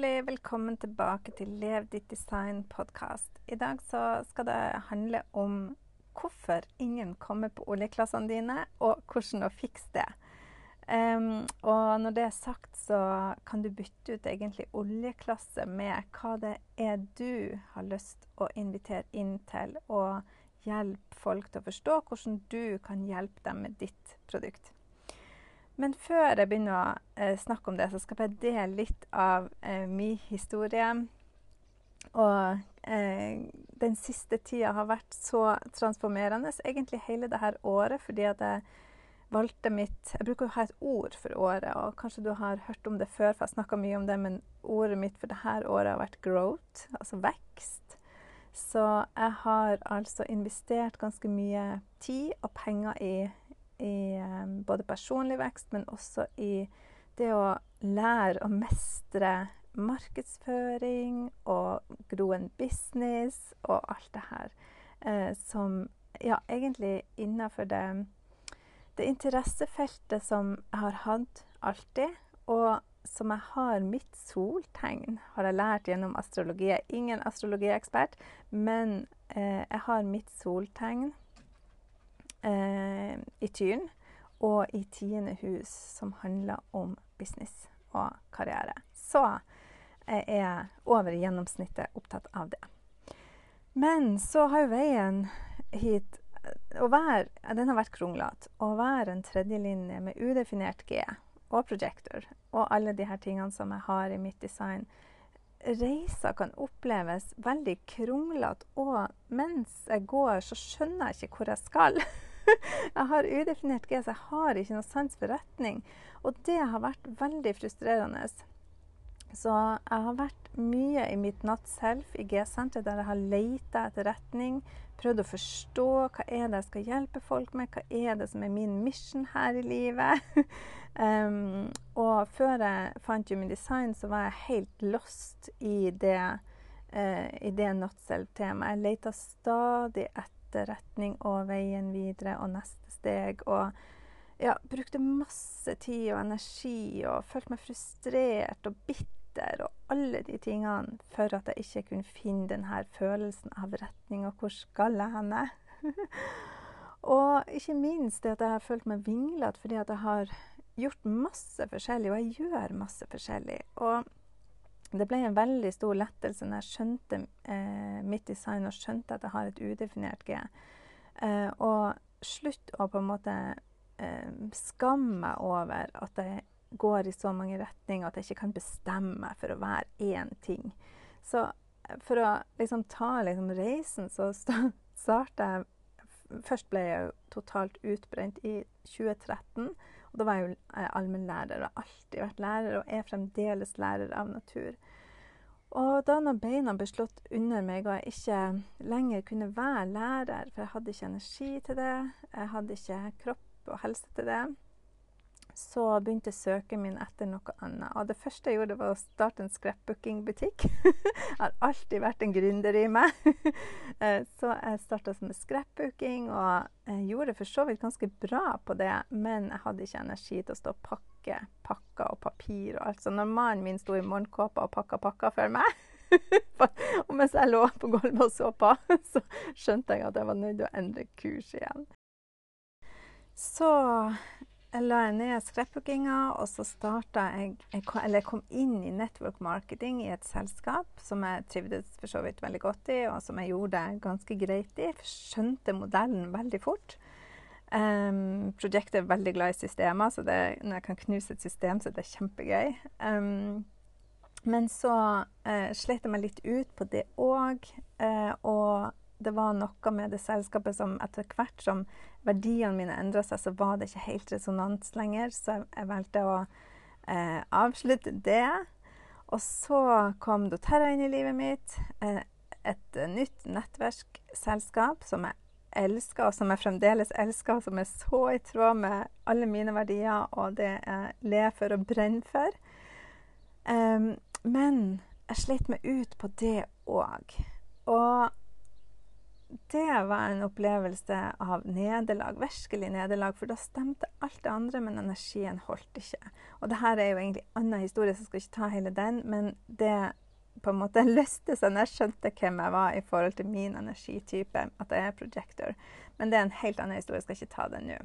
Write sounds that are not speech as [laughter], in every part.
Hjertelig velkommen tilbake til Lev ditt design-podkast. I dag skal det handle om hvorfor ingen kommer på oljeklassene dine, og hvordan å fikse det. Um, og når det er sagt, så kan du bytte ut egentlig oljeklasse med hva det er du har lyst å invitere inn til, og hjelpe folk til å forstå hvordan du kan hjelpe dem med ditt produkt. Men før jeg begynner å eh, snakke om det, så skal jeg dele litt av eh, min historie. Og eh, den siste tida har vært så transformerende, så egentlig hele dette året, fordi at jeg valgte mitt Jeg bruker å ha et ord for året, og kanskje du har hørt om det før, for jeg snakka mye om det, men ordet mitt for dette året har vært 'growth', altså vekst. Så jeg har altså investert ganske mye tid og penger i i um, både personlig vekst, men også i det å lære å mestre markedsføring og gro en business og alt det her. Eh, som ja, egentlig innenfor det, det interessefeltet som jeg har hatt alltid, og som jeg har mitt soltegn, har jeg lært gjennom astrologi. Jeg er ingen astrologiekspert, men eh, jeg har mitt soltegn eh, i Tyren og i tiende hus, som handler om business og karriere. Så jeg er over gjennomsnittet opptatt av det. Men så har jo veien hit være, Den har vært kronglete. Å være en tredjelinje med udefinert G og projector og alle de her tingene som jeg har i mitt design, Reiser kan oppleves veldig kronglete, og mens jeg går, så skjønner jeg ikke hvor jeg skal. [laughs] [laughs] jeg har udefinert G, så jeg har ikke noe sans for retning. Og det har vært veldig frustrerende. Så jeg har vært mye i mitt Not Self i G-senteret, der jeg har leita etter retning. Prøvd å forstå hva er det jeg skal hjelpe folk med, hva er det som er min mission her i livet. [laughs] um, og før jeg fant Human Design, så var jeg helt lost i det, uh, i det Not Self-temaet. Jeg leita stadig etter retning og veien videre og neste steg. Og ja, brukte masse tid og energi og følte meg frustrert og bitter og alle de tingene for at jeg ikke kunne finne denne følelsen av retning og hvor skal jeg henne? [laughs] og ikke minst det at jeg har følt meg vinglete fordi at jeg har gjort masse forskjellig, og jeg gjør masse forskjellig. Og det ble en veldig stor lettelse når jeg skjønte eh, mitt design og skjønte at jeg har et udefinert G. Eh, og slutt å på en måte eh, skamme meg over at jeg går i så mange retninger at jeg ikke kan bestemme meg for å være én ting. Så eh, for å liksom ta liksom reisen, så starta jeg Først ble jeg totalt utbrent i 2013. Og da var jeg jo allmennlærer og alltid vært lærer og er fremdeles lærer av natur. Og da når beina ble slått under meg og jeg ikke lenger kunne være lærer, for jeg hadde ikke energi til det, jeg hadde ikke kropp og helse til det, så begynte søken min etter noe annet. Og det første jeg gjorde, var å starte en scrapbooking-butikk. jeg [laughs] har alltid vært en gründer i meg. [laughs] Eh, så jeg starta med scrapbooking, og gjorde for så vidt ganske bra på det, men jeg hadde ikke energi til å stå og pakke pakker og papir og alt. Så når mannen min sto i morgenkåpa og pakka pakker for meg [laughs] og mens jeg lå på gulvet og så på, så skjønte jeg at jeg var nødt til å endre kurs igjen. Så jeg la ned scrapbookinga, og så starta jeg Eller jeg kom inn i network marketing i et selskap som jeg trivdes for så vidt veldig godt i, og som jeg gjorde ganske greit i. Skjønte modellen veldig fort. Um, Project er veldig glad i systemer, så det, når jeg kan knuse et system, så er det kjempegøy. Um, men så uh, slet jeg meg litt ut på det òg, uh, eh, og det var noe med det selskapet som etter hvert som verdiene mine endra seg, så var det ikke helt resonans lenger. Så jeg valgte å eh, avslutte det. Og så kom doTERRA inn i livet mitt. Eh, et nytt nettverksselskap som jeg elsker, og som jeg fremdeles elsker, og som er så i tråd med alle mine verdier og det jeg lever for og brenner for. Um, men jeg slet meg ut på det òg. Og det var en opplevelse av nederlag, virkelig nederlag. For da stemte alt det andre, men energien holdt ikke. Og det her er jo egentlig en annen historie, så jeg skal ikke ta hele den. Men det på en måte [laughs] løste seg når jeg skjønte hvem jeg var i forhold til min energitype, at jeg er projector. Men det er en helt annen historie, jeg skal ikke ta den nå.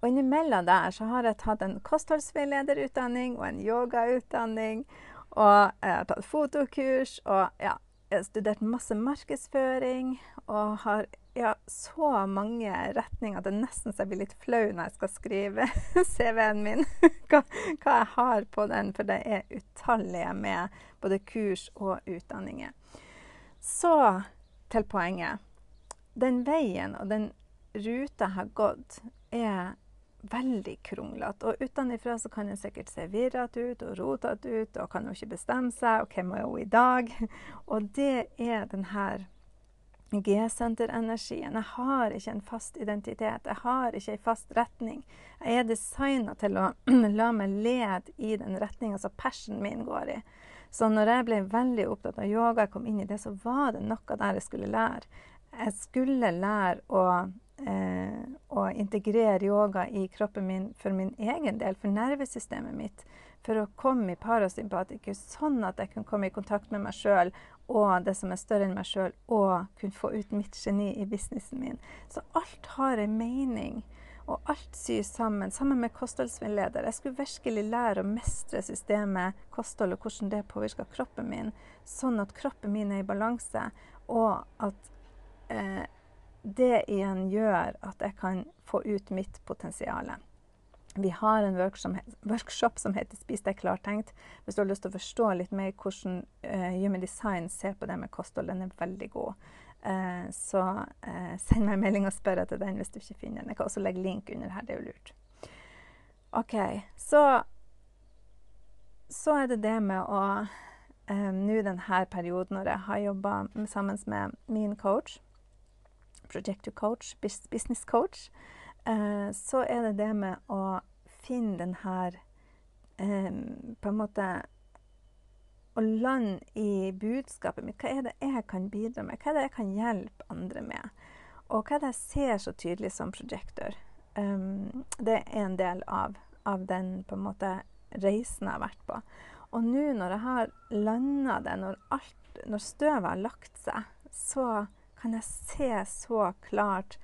Og innimellom der så har jeg tatt en kostholdsveilederutdanning og en yogautdanning. Og jeg har tatt fotokurs og ja, studert masse markedsføring. Og har ja, så mange retninger at det nesten så jeg blir litt flau når jeg skal skrive [laughs] CV-en min. hva, hva, jeg har på den, for det er utallige med både kurs og utdanninger. Så til poenget. Den veien og den ruta jeg har gått, er veldig kronglete. Og utenfra så kan en sikkert se virrete ut og rotete ut og kan jo ikke bestemme seg. Og hvem er hun i dag? [laughs] Og det er denne G-senter-energien. Jeg har ikke en fast identitet. Jeg har ikke en fast retning. Jeg er designa til å [clears throat] la meg lede i den retninga som passionen min går i. Så når jeg ble veldig opptatt av yoga, jeg kom inn i det, så var det noe der jeg skulle lære. Jeg skulle lære å eh, å integrere yoga i kroppen min for min egen del, for nervesystemet mitt. For å komme i parasympatikus, sånn at jeg kunne komme i kontakt med meg sjøl og det som er større enn meg sjøl, og kunne få ut mitt geni i businessen min. Så alt har en mening. Og alt sys sammen, sammen med kostholdsveileder. Jeg skulle virkelig lære å mestre systemet kosthold, og hvordan det påvirker kroppen min, sånn at kroppen min er i balanse, og at eh, det igjen gjør at jeg kan få ut mitt potensial. Vi har en workshop som heter 'Spis deg klartenkt'. Hvis du har lyst til å forstå litt mer hvordan uh, Human Design ser på det med kosthold, den er veldig god. Uh, så uh, send meg en melding og spør etter den hvis du ikke finner den. Jeg kan også legge link under her, det er jo lurt. OK, så Så er det det med å Nå denne perioden når jeg har jobba sammen med min coach Projector coach, business coach, eh, så er det det med å finne den her eh, På en måte å lande i budskapet mitt. Hva er det jeg kan bidra med? Hva er det jeg kan hjelpe andre med? Og hva er det jeg ser så tydelig som projector? Um, det er en del av, av, den på en måte reisen jeg har vært på. Og nå når jeg har landa det, når, alt, når støvet har lagt seg, så kan jeg se så klart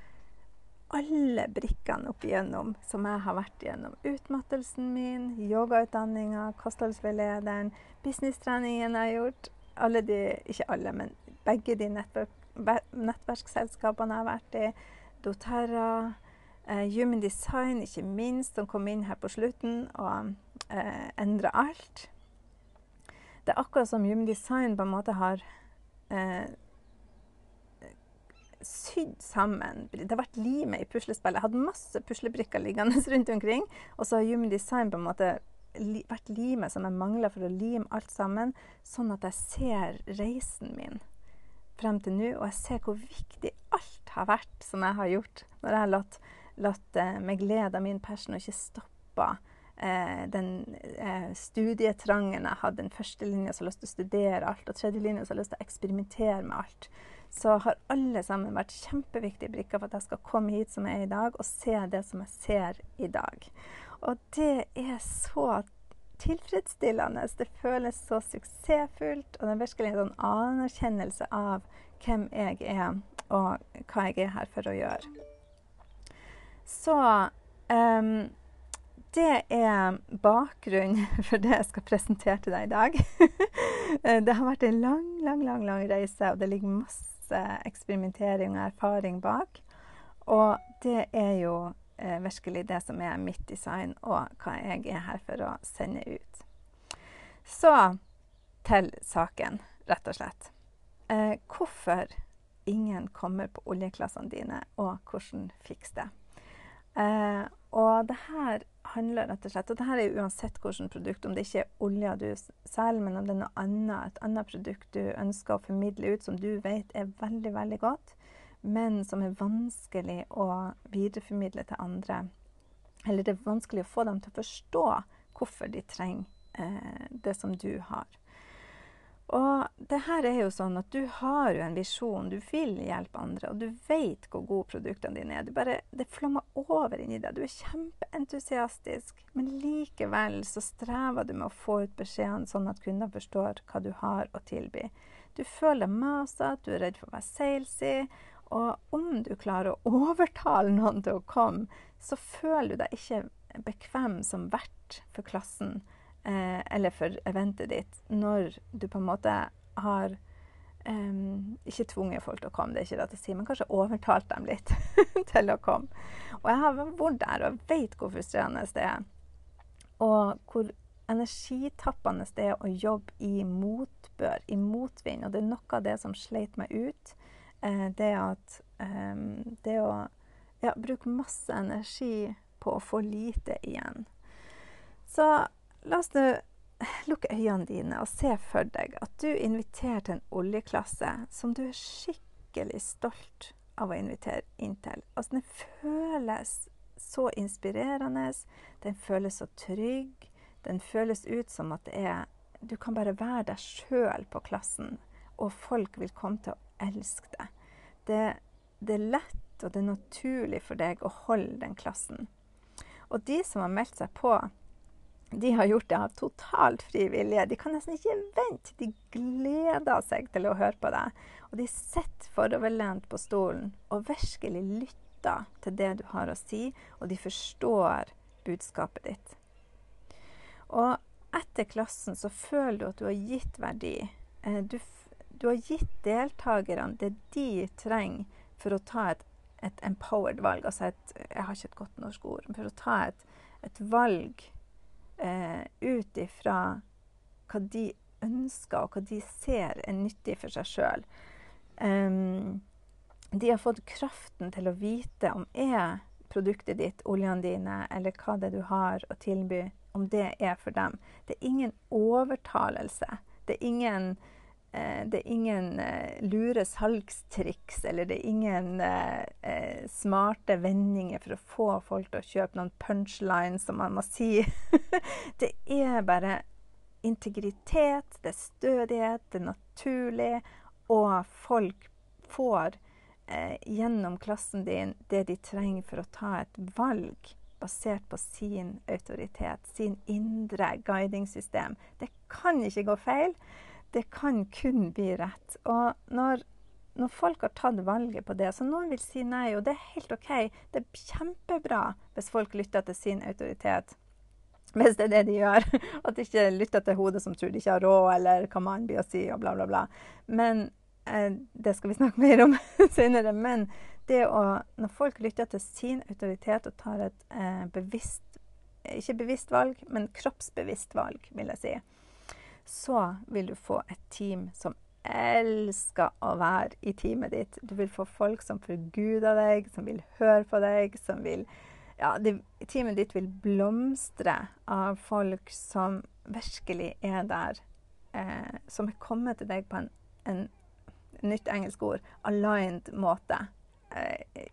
alle brikkene opp igjennom som jeg har vært igjennom. Utmattelsen min, yogautdanninga, kostholdsveilederen, businesstreningen jeg har gjort. Alle de, ikke alle, men begge de nettverk, nettverksselskapene jeg har vært i. doTERRA, eh, Human Design, ikke minst, som kom inn her på slutten og eh, endra alt. Det er akkurat som Human Design på en måte har eh, sydd sammen. Det har vært limet i puslespillet. Jeg hadde masse puslebrikker liggende [laughs] rundt omkring. Og så har Human Design på en måte vært limet som jeg mangla for å lime alt sammen, sånn at jeg ser reisen min frem til nå. Og jeg ser hvor viktig alt har vært som jeg har gjort, når jeg har latt, latt uh, meg glede av min passion og ikke stoppa den uh, studietrangen jeg hadde. Den første linja som har lyst til å studere alt, og tredje linja som har lyst til å eksperimentere med alt så har alle sammen vært kjempeviktige brikker for at jeg skal komme hit som jeg er i dag, og se det som jeg ser i dag. Og det er så tilfredsstillende. Det føles så suksessfullt, og det er virkelig en sånn anerkjennelse av hvem jeg er, og hva jeg er her for å gjøre. Så um, det er bakgrunnen [laughs] for det jeg skal presentere til deg i dag. [laughs] det har vært en lang, lang, lang, lang reise, og det ligger masse eksperimentering og erfaring bak. Og det er jo eh, virkelig det som er mitt design, og hva jeg er her for å sende ut. Så til saken, rett og slett. Eh, hvorfor ingen kommer på oljeklassene dine, og hvordan fikse det. Eh, og det her handler rett og slett Og det her er uansett hvilket produkt, om det ikke er olja du selger, men om det er noe annet, et annet produkt du ønsker å formidle ut som du vet er veldig, veldig godt, men som er vanskelig å videreformidle til andre. Eller det er vanskelig å få dem til å forstå hvorfor de trenger eh, det som du har. Og det her er jo sånn at du har jo en visjon, du vil hjelpe andre, og du vet hvor gode produktene dine er. Bare, det flommer over inni deg. Du er kjempeentusiastisk, men likevel så strever du med å få ut beskjedene sånn at kundene forstår hva du har å tilby. Du føler deg masete, du er redd for å være salesy, og om du klarer å overtale noen til å komme, så føler du deg ikke bekvem som vert for klassen eh, eller for eventet ditt når du på en måte har um, ikke tvunget folk til å komme, det er ikke det å si, men kanskje overtalt dem litt [laughs] til å komme. Og jeg har vært der og vet hvor frustrerende det er. Og hvor energitappende det er å jobbe i motbør, i motvind. Og det er noe av det som sleit meg ut. Eh, det at um, Det å ja, bruke masse energi på å få lite igjen. Så la oss nå lukke øynene dine og se for deg at du inviterer til en oljeklasse som du er skikkelig stolt av å invitere inn til. Altså, den føles så inspirerende, den føles så trygg. Den føles ut som at det er Du kan bare være deg sjøl på klassen, og folk vil komme til å elske deg. Det, det er lett og det er naturlig for deg å holde den klassen. Og de som har meldt seg på, de har gjort det av totalt fri vilje. De kan nesten ikke vente. De gleder seg til å høre på deg. Og de sitter foroverlent på stolen og virkelig lytter til det du har å si, og de forstår budskapet ditt. Og etter klassen så føler du at du har gitt verdi. Eh, du, du har gitt deltakerne det de trenger for å ta et, et empowered valg. Altså et Jeg har ikke et godt norsk ord. For å ta et, et valg eh, ut ifra hva de ønsker, og hva de ser er nyttig for seg sjøl. Um, de har fått kraften til å vite om er produktet ditt, oljene dine, eller hva det du har å tilby, om det er for dem. Det er ingen overtalelse. Det er ingen det er ingen eh, lure salgstriks, eller det er ingen eh, smarte vendinger for å få folk til å kjøpe noen punchlines, som man må si. [laughs] det er bare integritet, det er stødighet, det er naturlig, og folk får eh, gjennom klassen din det de trenger for å ta et valg basert på sin autoritet, sin indre guidingssystem. Det kan ikke gå feil det kan kun bli rett. Og når, når, folk har tatt valget på det, så noen vil si nei, og det er helt OK. Det er kjempebra hvis folk lytter til sin autoritet. Hvis det er det de gjør. [laughs] At de ikke lytter til hodet som tror de ikke har råd, eller hva man blir å si, og bla, bla, bla. Men eh, det skal vi snakke [laughs] mer om senere. Men å, når folk lytter til sin autoritet og tar et eh, bevisst ikke bevisst valg, men kroppsbevisst valg, vil jeg si så vil du få et team som elsker å være i teamet ditt. Du vil få folk som forguder deg, som vil høre på deg, som vil Ja, det, teamet ditt vil blomstre av folk som virkelig er der, eh, som er kommet til deg på en, en nytt engelsk ord, aligned måte. Eh,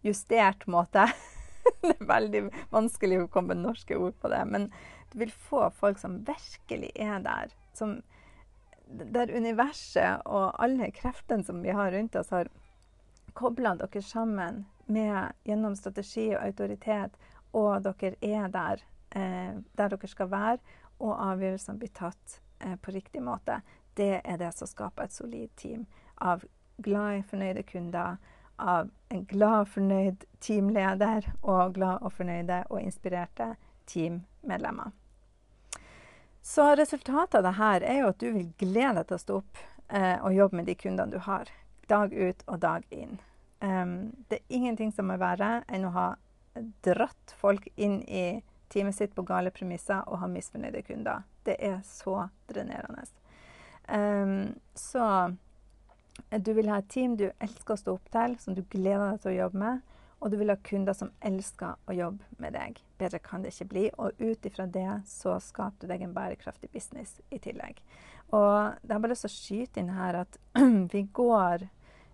justert måte. [laughs] det er veldig vanskelig å komme med norske ord på det. Men vil få folk som virkelig er der. Som, der universet og alle kreftene som vi har rundt oss, har kobla dere sammen med, gjennom strategi og autoritet, og dere er der, eh, der dere skal være, og avgjørelsene blir tatt eh, på riktig måte. Det er det som skaper et solid team av glade, fornøyde kunder, av en glad, fornøyd teamleder og glad og fornøyde og inspirerte teammedlemmer. Så resultatet av dette er jo at du vil glede deg til å stå opp eh, og jobbe med de kundene du har. Dag ut og dag inn. Um, det er ingenting som er verre enn å ha dratt folk inn i teamet sitt på gale premisser og ha misfornøyde kunder. Det er så drenerende. Um, så du vil ha et team du elsker å stå opp til, som du gleder deg til å jobbe med. Og du vil ha kunder som elsker å jobbe med deg. Bedre kan det ikke bli. Og ut ifra det så skaper du deg en bærekraftig business i tillegg. Og jeg har bare lyst til å skyte inn her at [clears throat] vi går,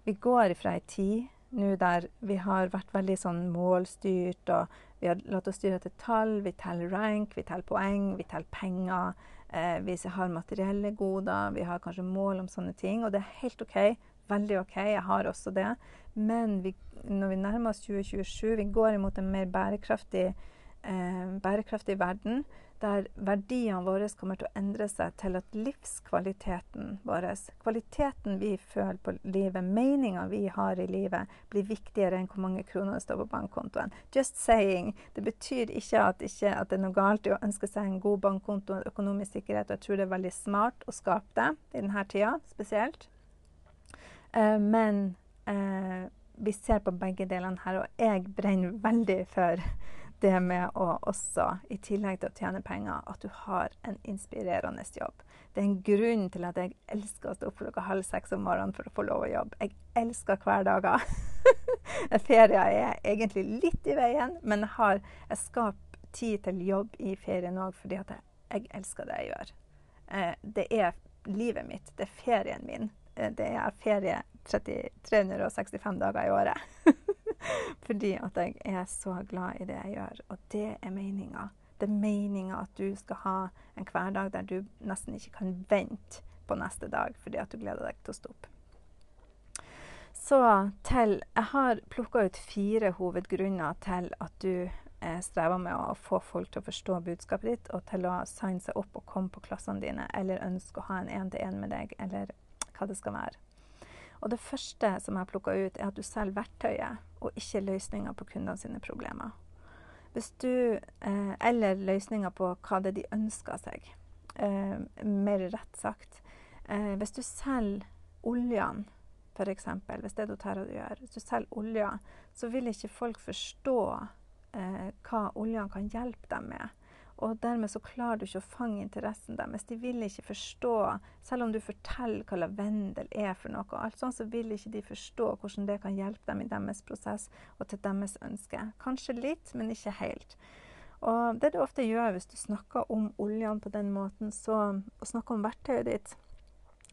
vi går ifra ei tid nå der vi har vært veldig sånn målstyrt, og vi har latt oss styre etter tall. Vi teller rank, vi teller poeng, vi teller penger. Eh, vi har materielle goder, vi har kanskje mål om sånne ting. Og det er helt OK. Veldig OK, jeg har også det. Men vi, når vi nærmer oss 2027, vi går imot en mer bærekraftig, eh, bærekraftig verden, der verdiene våre kommer til å endre seg til at livskvaliteten vår, kvaliteten vi føler på livet, meninga vi har i livet, blir viktigere enn hvor mange kroner det står på bankkontoen. Just saying. Det betyr ikke at, ikke at, det er noe galt i å ønske seg en god bankkonto og økonomisk sikkerhet. Jeg tror det er veldig smart å skape det i denne tida spesielt. Uh, men uh, vi ser på begge delene her, og jeg brenner veldig for [laughs] det med å også, i tillegg til å tjene penger, at du har en inspirerende jobb. Det er en grunn til at jeg elsker å stå opp klokka halv seks om morgenen for å få lov å jobbe. Jeg elsker hverdager. [laughs] Ferie er egentlig litt i veien, men jeg, har, jeg skaper tid til jobb i ferien òg fordi jeg, jeg, elsker det jeg gjør. Eh, det er livet mitt. Det er ferien min. Eh, det er ferie 30, 365 dager i året. [laughs] Fordi at jeg er så glad i det jeg gjør. Og det er meninga. Det er meninga at du skal ha en hverdag der du nesten ikke kan vente på neste dag fordi at du gleder deg til å stå opp. Så til Jeg har plukka ut fire hovedgrunner til at du eh, strever med å få folk til å forstå budskapet ditt, og til å signe seg opp og komme på klassene dine, eller ønske å ha en én-til-én med deg, eller hva det skal være. Og det første som jeg har plukka ut, er at du selger verktøyet og ikke løsninger på kundene sine problemer. Du, eh, eller løsninger på hva det er de ønsker seg. Eh, mer rett sagt. Eh, hvis du selger oljene, f.eks., hvis det du tar og gjør, hvis du selger olja, så vil ikke folk forstå eh, hva oljene kan hjelpe dem med. Og dermed så klarer du ikke å fange interessen deres. De vil ikke forstå, selv om du forteller hva lavendel er for noe, og alt sånt, så vil ikke de forstå hvordan det kan hjelpe dem i deres prosess og til deres ønske. Kanskje litt, men ikke helt. Og det du ofte gjør hvis du snakker om oljene på den måten, så å snakke om verktøyet ditt,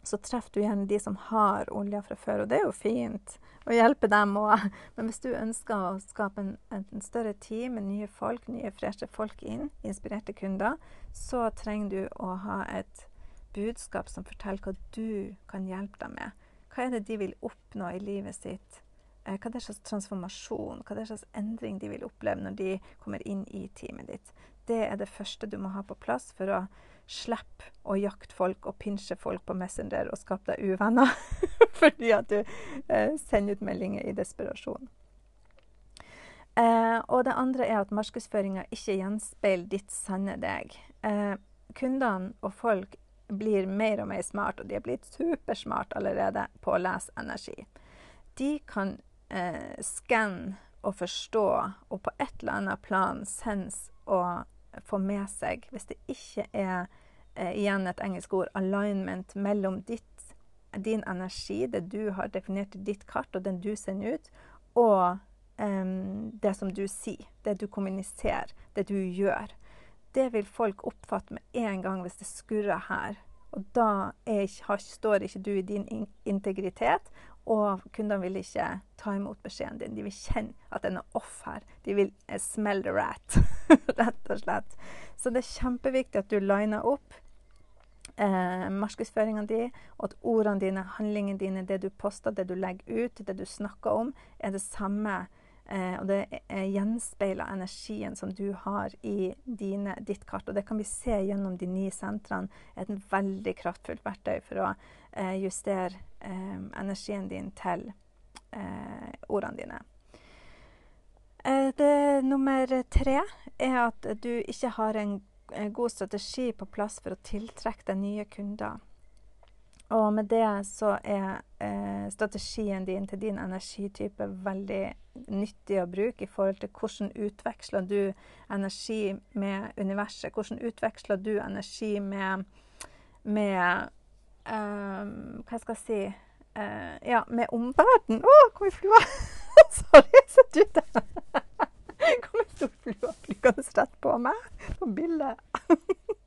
så treffer du gjerne de som har olje fra før. Og det er jo fint å hjelpe dem òg. [laughs] Men hvis du ønsker å skape en, en, større team med nye folk, nye freshe folk inn, inspirerte kunder, så trenger du å ha et budskap som forteller hva du kan hjelpe dem med. Hva er det de vil oppnå i livet sitt? Eh, hva er det slags transformasjon, hva er det slags endring de vil oppleve når de kommer inn i teamet ditt? Det er det første du må ha på plass for å slippe å jakte folk og pinsje folk på Messenger og skape deg uvenner [laughs] fordi at du eh, sender ut meldinger i desperasjon. Eh, og det andre er at markedsføringa ikke gjenspeiler ditt sanne deg. Eh, kundene og folk blir mer og mer smart, og de er blitt supersmart allerede på å lese energi. De kan eh, skanne og forstå, og på et eller annet plan sense og få med seg, hvis det ikke er eh, igjen et engelsk ord, alignment mellom ditt, din energi, det du har definert i ditt kart, og den du sender ut, og eh, det som du sier, det du kommuniserer, det du gjør. Det vil folk oppfatte med en gang hvis det skurrer her. Og da er, står ikke du i din integritet, og kundene vil ikke ta imot beskjeden din. De vil kjenne at den er off her. De vil uh, smell the rat, [laughs] rett og slett. Så det er kjempeviktig at du liner opp eh, markedsføringa di, og at ordene dine, handlingene dine, det du poster, det du legger ut, det du snakker om, er det samme. Eh, og det gjenspeiler energien som du har i dine, ditt kart. Og det kan vi se gjennom de ni sentrene. et veldig kraftfullt verktøy for å eh, justere eh, energien din til eh, ordene dine. Eh, det nummer tre er at du ikke har en god strategi på plass for å tiltrekke deg nye kunder. Og med det så er eh, strategien din til din energitype veldig nyttig å bruke i forhold til hvordan utveksler du energi med universet? Hvordan utveksler du energi med, med um, Hva skal jeg si uh, Ja, med omverdenen. Å, kom i flua! [laughs] Sorry, jeg satt ute. kom [laughs] i stor flue flygende rett på meg på bildet.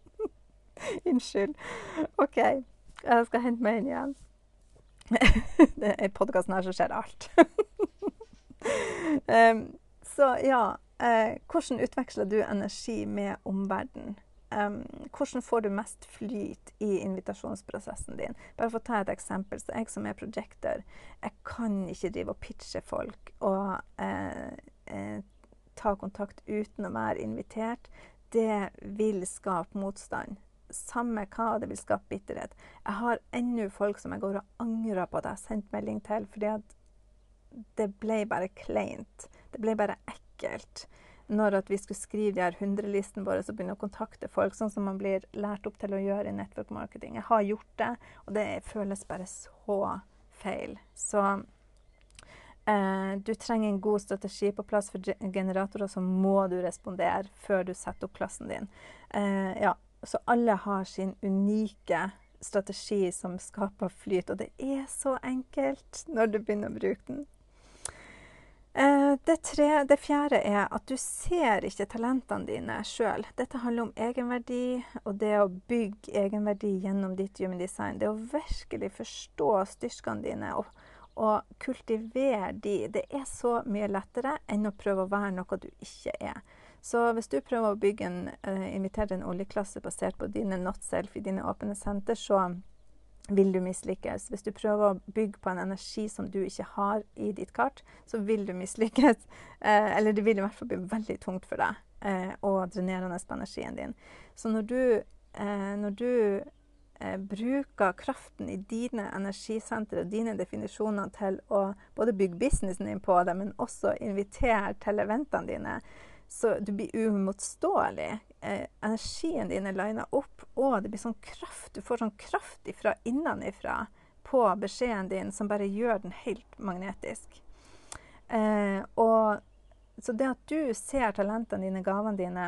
[laughs] Unnskyld. OK, jeg skal hente meg inn igjen. I podkasten her så skjer alt. um, så ja, uh, hvordan utveksler du energi med omverdenen? Um, hvordan får du mest flyt i invitasjonsprosessen din? Bare for å ta et eksempel. så Jeg som er projector, jeg kan ikke drive og pitche folk og eh, eh, ta kontakt uten å være invitert. Det vil skape motstand. Samme hva, det vil skape bitterhet. Jeg har ennå folk som jeg går og angrer på at jeg har sendt melding til, fordi at det ble bare kleint. Det ble bare ekkelt når vi skulle skrive de her 100-listene våre så begynne å kontakte folk, sånn som man blir lært opp til å gjøre i network marketing. Jeg har gjort det, og det føles bare så feil. Så eh, du trenger en god strategi på plass for generatorer, så må du respondere før du setter opp klassen din. Eh, ja, så alle har sin unike strategi som skaper flyt, og det er så enkelt når du begynner å bruke den. Eh, det, tre, det, fjerde er at du ser ikke talentene dine sjøl. Dette handler om egenverdi og det å bygge egenverdi gjennom ditt human design. Det å virkelig forstå styrkene dine og, og, kultivere de. Det er så mye lettere enn å prøve å være noe du ikke er. Så hvis du prøver å bygge en, uh, invitere en oljeklasse basert på dine not i dine åpne senter, så vil du mislykkes. Hvis du prøver å bygge på en energi som du ikke har i ditt kart, så vil du mislykkes. [laughs] Eh, eller det vil i hvert fall bli veldig tungt for deg eh, og drenerende på energien din. Så når du, eh, når du eh, bruker kraften i dine energisentre og dine definisjoner til å både bygge businessen din på det, men også invitere til eventene dine, så du blir uimotståelig. Eh, energien din er lina opp, og det blir sånn kraft. Du får sånn kraft ifra innenifra på beskjeden din som bare gjør den helt magnetisk. Eh, og, så det at du ser talentene dine, gavene dine,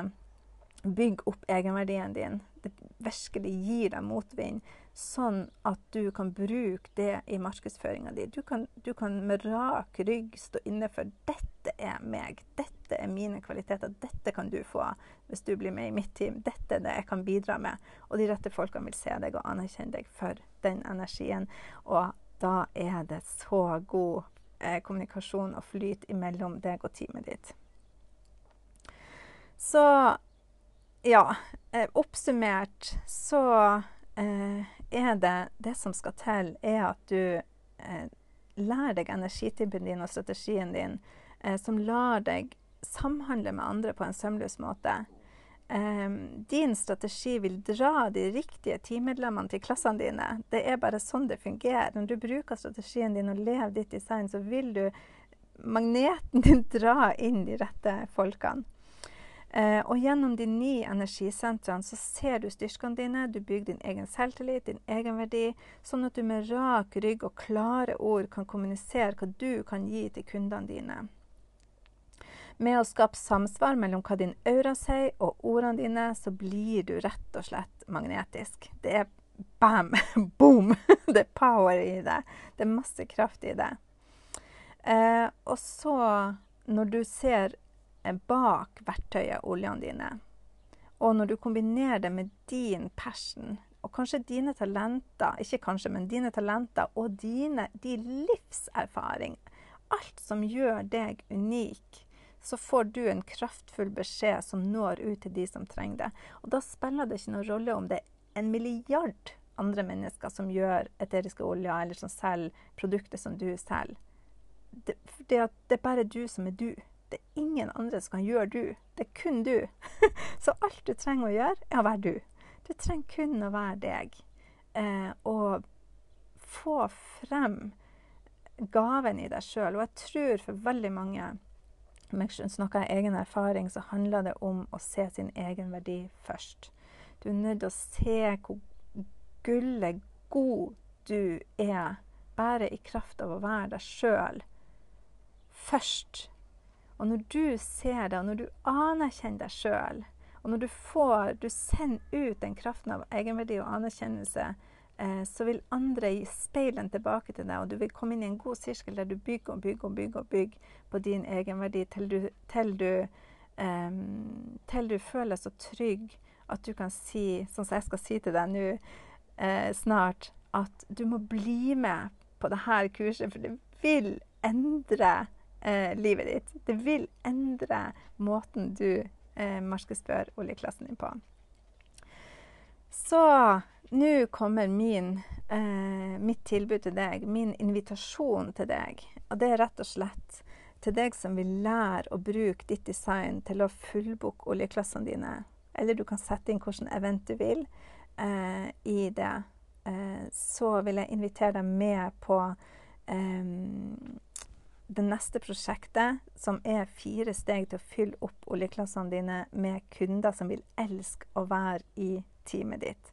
bygge opp egenverdien din, det virkelig gir deg motvind, sånn at du kan bruke det i markedsføringa di. Du kan, du kan med rak rygg stå inne for 'dette er meg', 'dette er mine kvaliteter', 'dette kan du få hvis du blir med i mitt team', 'dette er det jeg kan bidra med'. Og de rette folkene vil se deg og anerkjenne deg for den energien. Og da er det så god eh, kommunikasjon og flyt imellom deg og teamet ditt. Så ja, eh, oppsummert så eh, er det det som skal til, er at du eh, lærer deg energitypen din og strategien din, eh, som lar deg samhandle med andre på en sømløs måte. Um, din strategi vil dra de riktige teammedlemmene til klassene dine. Det er bare sånn det fungerer. Når du bruker strategien din og lever ditt design, så vil du magneten din [laughs] dra inn de rette folkene. Uh, og gjennom de ni energisentrene så ser du styrkene dine, du bygger din egen selvtillit, din egenverdi, sånn at du med rak rygg og klare ord kan kommunisere hva du kan gi til kundene dine. Med å skape samsvar mellom hva din aura sier og ordene dine, så blir du rett og slett magnetisk. Det er bam, [laughs] boom! [laughs] Det er power i det. Det er masse kraft i det. Eh, og så, når du ser bak verktøyet, oljene dine. Og når du kombinerer det med din passion, og kanskje dine talenter, ikke kanskje, men dine talenter og dine, din livserfaring, alt som gjør deg unik, så får du en kraftfull beskjed som når ut til de som trenger det. Og da spiller det ikke noen rolle om det er en milliard andre mennesker som gjør eteriske oljer, eller som selger produkter som du selger. Det, det, det er bare du som er du. Det er ingen andre som kan gjøre du. Det er kun du. [laughs] Så alt du trenger å gjøre, er å være du. Du trenger kun å være deg. Eh, og få frem gaven i deg sjøl. Og jeg tror for veldig mange jeg snakker av egen erfaring, så handler det om å se sin egen verdi først. Du er nødt til å se hvor gullet god du er, bare i kraft av å være deg sjøl først. Og når du ser det, og når du anerkjenner deg sjøl, og når du får Du sender ut den kraften av egenverdi og anerkjennelse, så vil andre gi speilen tilbake til deg, og du vil komme inn i en god sirkel der du bygger og bygger og bygger, og bygger på din egenverdi til du, til du, um, til du føler så trygg at du kan si, sånn som jeg skal si til deg nå eh, snart, at du må bli med på dette kurset, for det vil endre eh, livet ditt. Det vil endre måten du eh, markedsfører oljeklassen din på. Så nå kommer min, eh, mitt tilbud til deg, min invitasjon til deg. Og det er rett og slett til deg som vil lære å bruke ditt design til å fullbooke oljeklassene dine. Eller du kan sette inn hvilken event du vil eh, i det. Eh, så vil jeg invitere deg med på eh, det neste prosjektet, som er fire steg til å fylle opp oljeklassene dine med kunder som vil elske å være i teamet ditt.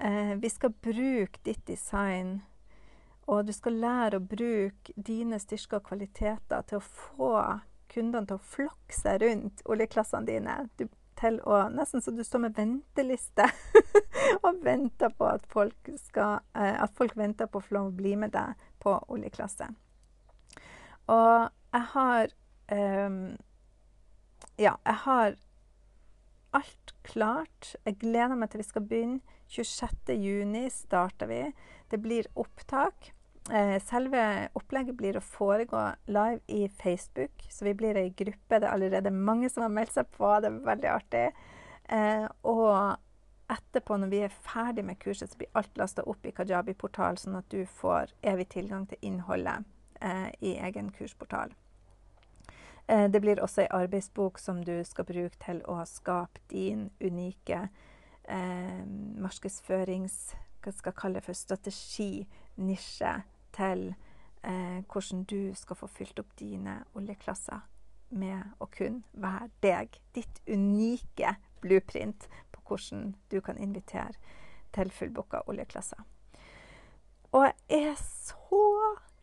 Eh, vi skal bruke ditt design og du skal lære å bruke dine styrker og kvaliteter til å få kundene til å flokke seg rundt oljeklassene dine. Du, til å, nesten så du står med venteliste [laughs] og venter på at folk, skal, eh, at folk venter på å få bli med deg på oljeklasse. Og jeg har eh, Ja, jeg har alt klart. Jeg gleder meg til vi skal begynne. 26.6 starter vi. Det blir opptak. Eh, selve opplegget blir å foregå live i Facebook, så vi blir ei gruppe. Det er allerede mange som har meldt seg på. Det er veldig artig. Eh, og etterpå, når vi er ferdig med kurset, så blir alt lasta opp i Kajabi-portal, sånn at du får evig tilgang til innholdet eh, i egen kursportal. Det blir også ei arbeidsbok som du skal bruke til å skape din unike eh, markedsførings hva skal kalle det for strategi-nisje til eh, hvordan du skal få fylt opp dine oljeklasser med å kun være deg. Ditt unike blueprint på hvordan du kan invitere til fullbooka oljeklasser. Og jeg er så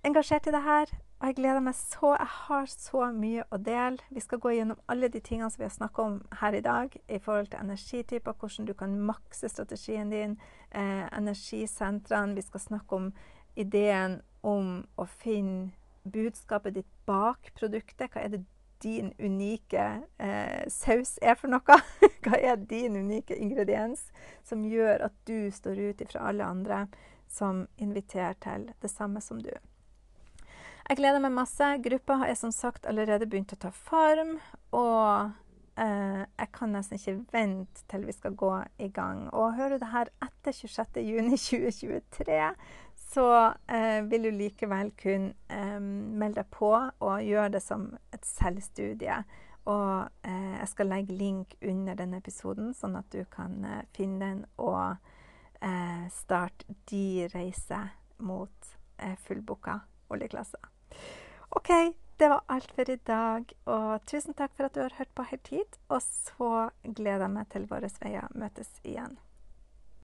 engasjert i det her. Og jeg gleder meg så. Jeg har så mye å dele. Vi skal gå gjennom alle de tingene som vi har snakka om her i dag i forhold til energityper, hvordan du kan makse strategien din, eh, energisentrene. Vi skal snakke om ideen om å finne budskapet ditt bak produktet. Hva er det din unike eh, saus er for noe? [laughs] Hva er din unike ingrediens som gjør at du står ut ifra alle andre som inviterer til det samme som du? Jeg gleder meg masse. Gruppa er som sagt allerede begynt å ta form. Og eh, jeg kan nesten ikke vente til vi skal gå i gang. Og hører du det her etter 26.6.2023, [laughs] så eh, vil du likevel kunne eh, melde deg på og gjøre det som et selvstudie. Og eh, jeg skal legge link under denne episoden, sånn at du kan eh, finne den og eh, starte de reiser mot eh, fullbooka oljeklasser. OK, det var alt for i dag. Og tusen takk for at du har hørt på helt hit. Og så gleder jeg meg til våre veier møtes igjen.